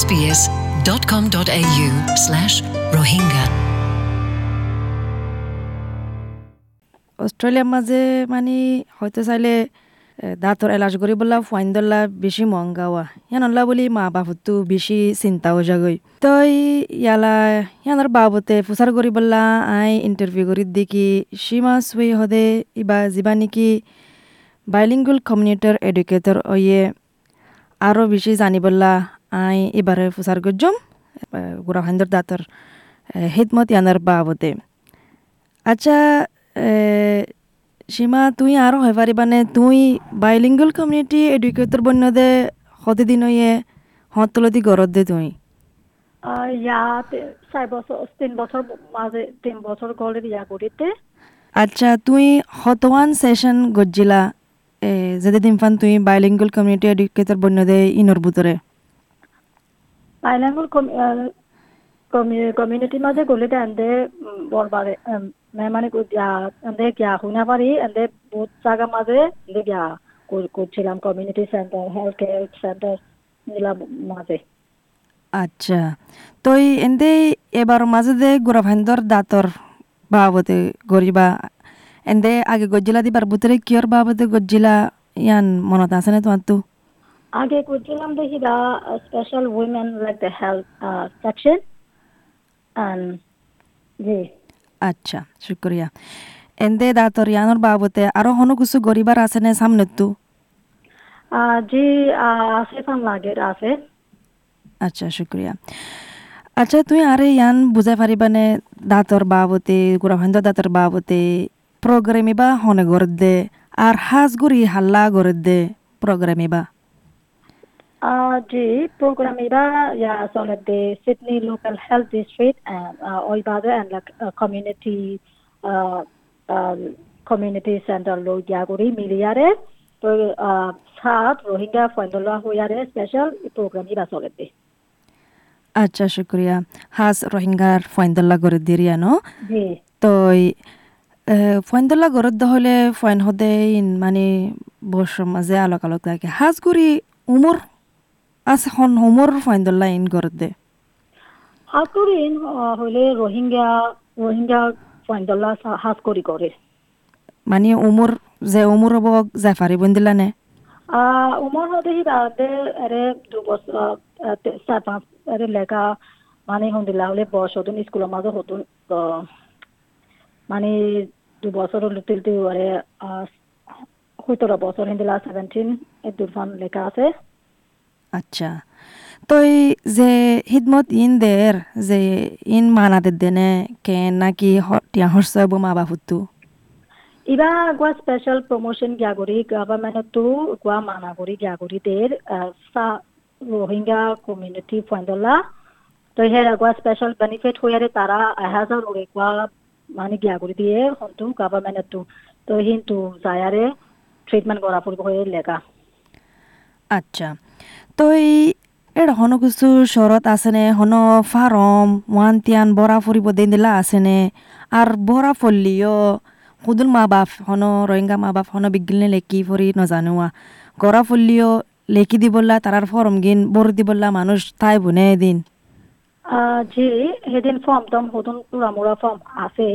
sbs.com.au slash rohingya. অস্ট্রেলিয়ার মাঝে মানে হয়তো চাইলে দাঁতর এলাজ করি বললা ফাইন দল্লা বেশি মহঙ্গা হওয়া ইয়ানল্লা বলি মা বাপতো বেশি চিন্তা হয়ে যাগই তই ইয়ালা ইয়ানোর বাবতে ফুসার করি বললা আই ইন্টারভিউ করি দেখি সীমা সুই হদে, ইবা যিবা নেকি বাইলিঙ্গুল কমিউনিটার এডুকেটর ওয়ে আরও বেশি জানি বললা আই এবারে ফুসার গজ্জম গুড়া হান্দর দাঁতর হিদমত ইয়ানোর বাবতে। আচ্ছা সীমা তুই আরও হয় পারিবানে তুই বাইলিঙ্গুল কমিউনিটি এডুকেটর বন্যদে হতে দিন ইয়ে হতলতি গরত দে তুই? ইয়াত চার বছর তিন বছর মাঝে তিন বছর গলে ইয়া করিতে। আচ্ছা তুই হতওয়ান সেশন গজ্জিলা এ যেতে দিনফান তুই বাইলিঙ্গুল কমিউনিটি এডুকেটর বন্যদে ইনর ভিতরে বাইলাঙ্গুল কমিউনিটির মাঝে গলে এন্দে বরবারে মানে এন্দে গিয়া পারি এন্দে বহুত জায়গা মাঝে এন্দে গিয়া কর- করছিলাম community centre health care centre নিলাম মাঝে। আচ্ছা। তই এন্দে এবার মাঝে দে গোরাভাইন্দর দাঁতর বাবতে গরিবা এন্দে আগে গজ্জিলা দিবার ভিতরে কিয়র বাবতে গজ্জিলা ইয়ান মনত আছে না তোমার তো আগে করছিলাম দেখি the special women like the health section জি। আচ্ছা শুক্রিয়া। এন্দে দাঁতর ইয়ানোর বাবতে আরও হনো কিছু গরিবার আছে না সামনে তো জি আছে ফান লাগে আছে। আচ্ছা শুক্রিয়া। আচ্ছা তুই আরে ইয়ান বুঝাই পারিবানে দাঁতর বাবতে গুড়াভাইন্দর দাঁতর বাবতে প্রোগ্রামে বা হনে গরত দে আর হাজ গুড়ি হাল্লা গরত দে প্রোগ্রামে জি প্রোগ্রাম এবার আসলে সিডনি হেলথ ডিস্ট্রিক্ট ওই বাজে অ্যান্ড কমিউনিটি কমিউনিটি সেন্টার লো ইয়াগুড়ি মিলিয়ারে। তো সাত চলে দে। আচ্ছা শুক্রিয়া। হাস রোহিঙ্গার ফয়দল্লা গড়ে দিয়ে রিয়ান তো ফয়দল্লা গড়ে হলে ফয়ন হদে মানে বর্ষ মাঝে আলোক আলোক লাগে হাজগুড়ি উমর আছে হন উমর ফয়েন্দল্লা ইন গরত দে হাতুরিন হইলে রোহিঙ্গা রোহিঙ্গা ফয়ন্দলা হাস করি করে মানে উমর যে উমর হব যাই পারিব নে উমর হতে হি বাদে আরে দু বছর চার পাঁচ আরে লেখা মানে হন্দিলা হলে বয়স হতুন স্কুলের মাঝে হতুন মানে দু বছর হলে তুলতে আরে সতেরো বছর হিন্দিলা সেভেন্টিন দুফান লেখা আছে আচ্ছা। তই যে হিদমত ইন দের যে ইন মানাদের দেনে কে নাকি টিয়া হর্ষ মা বাপুতু ইবা গোয়া স্পেশাল প্রমোশন গ্যাগরি গভর্নমেন্ট টু গোয়া মানাগরি গ্যাগরি দের সা রোহিঙ্গা কমিউনিটি ফয়ন্দলা তো হে গোয়া স্পেশাল বেনিফিট হইয়ারে তারা এহাজার ওরে গোয়া মানে গ্যাগরি দিয়ে হন্তু গভর্নমেন্ট টু তো হিন্তু যায়ারে ট্রিটমেন্ট করা পড়ব হয়ে লেখা আচ্ছা। তই এর হন কিছু শরত আছেনে? হন ফারম ওয়ান তিয়ান বরা ফুরিব দেন দিলা আছেনে? আর বরা ফললিও সুদুল মা বাপ, হন রোহিঙ্গা মা বাপ, হন বিগিলনে লেকি ফরি নজানোয়া গড়া ফললিও লেকি দিবল্লা তারার ফরম গিন বর দিবল্লা মানুষ তাই বুনে দিন। জি সেদিন ফর্ম টম হতুন পুরামুরা ফর্ম আছে।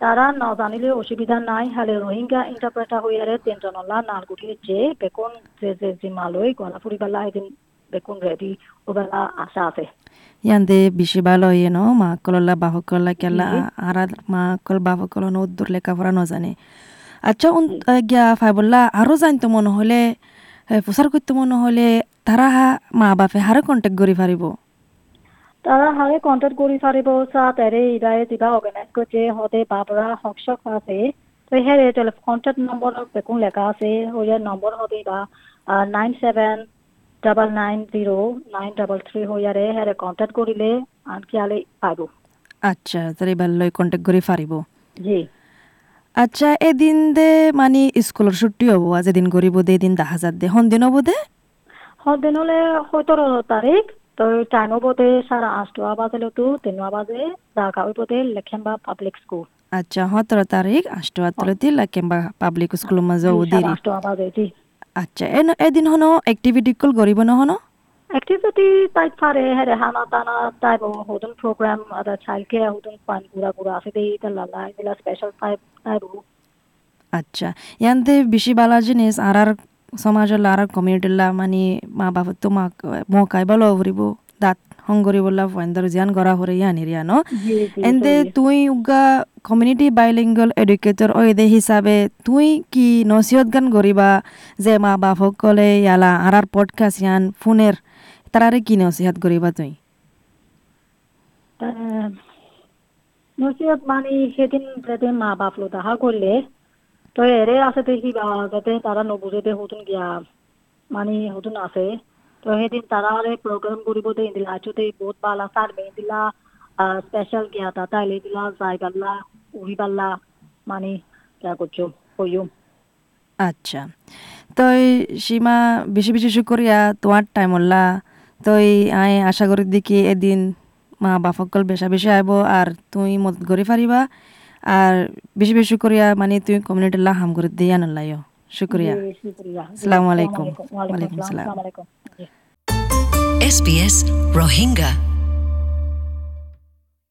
তারা নজানিলে অসুবিধা নাই। হালে রোহিঙ্গা ইন্টারপ্রেটার হইয়ারে তিনজনলা নালগুটি যে বেকুন যে যে জিমালৈ গলা ফুরিবেলা সেদিন বেকুন রেডি ওবেলা আশা আছে। ইয়ান্দে বেশি ভালো ইয়ে ন মা কললা বাহক কললা কেলা আর মা কল বাহক কল উদ্দুর লেখাপড়া নজানে। আচ্ছা উন গিয়া ফাইবল্লা আরও জানতো মনে হলে প্রচার করতে মনে হলে তারা হা- মা বাপে হারে কন্টেক্ট করি পারিব তারা হারে কন্ট্যাক্ট করি পারিব চা তেরে ইদায়ে কিবা অর্গানাইজ করছে হতে বাবরা হকশক আছে। তো টেলিফোন কন্ট্যাক্ট নম্বর বেকুন লেখা আছে। হইয়া নম্বর হতে বা nine seven double nine zero nine double three হইয়ারে হেরে কন্ট্যাক্ট করিলে আনকি আলে পাইব। আচ্ছা তার এবার লই কন্টেক্ট করি পারিব জি। আচ্ছা এদিন দে মানে স্কুলের ছুটি হব। যেদিন করিব দে এদিন দেখা যাত দে। সন্দিন হব দে? হদিন হলে সতেরো তারিখ তো তো বাজে জাগা হইবতে লেখেম্বা পাবলিক স্কুল আচ্ছা সতেরো তারিখ পাব্লিক বাজে জি আচ্ছা এদিন হনো এক্টিভিটি কল করিব নহনো hana tana type of hodun program ada child care hodun fan pura pura ase dei dalala ila special type type আচ্ছা ইয়ান্তে বেশি বালা জিনিস আর আর আর কমিউনিটির মানে মা বাবা তো মা মকাই বলো ফুরিব দাঁত হংগরি বললা ফাইন্দর জিয়ান গড়া হরে ইয়ানি ন এন্তে তুই উগা কমিউনিটি বাইলিঙ্গল এডুকেটর ও এদে হিসাবে তুই কি নসিহত গান গরিবা যে মা বাপ সকলে ইয়ালা আর আর পডকাস্ট ইয়ান ফোনের তারারে কি নসিহত গরিবা তুই? নসিহত মানে সেদিন মা বাপ লো তাহা করলে তো এরে আছে যাতে তারা গিয়া মানে আছে। তো তারা প্রোগ্রাম দিলা আচুতে বহুত বালা সার মে দিলা স্পেশাল গিয়া তা তাইলে দিলা, যাই গাল্লা উড়ি পাল্লা মানে যা করছ হইও আচ্ছা। তই সীমা বেশি বেশি শুকরিয়া তোমার টাইম হল্লা তই আই আশা করি দেখি এদিন মা বাপকল বেশা বেশি আইব আর তুই মদত করি পারিবা আর বেশি বেশি শুকরিয়া মানে তুমি কমিউনিটি লাহাম করে দিয়ে আনলাইও শুকরিয়া আসসালামু আলাইকুম। ওয়ালাইকুম আসসালাম। Rohingya SBS Rohingya.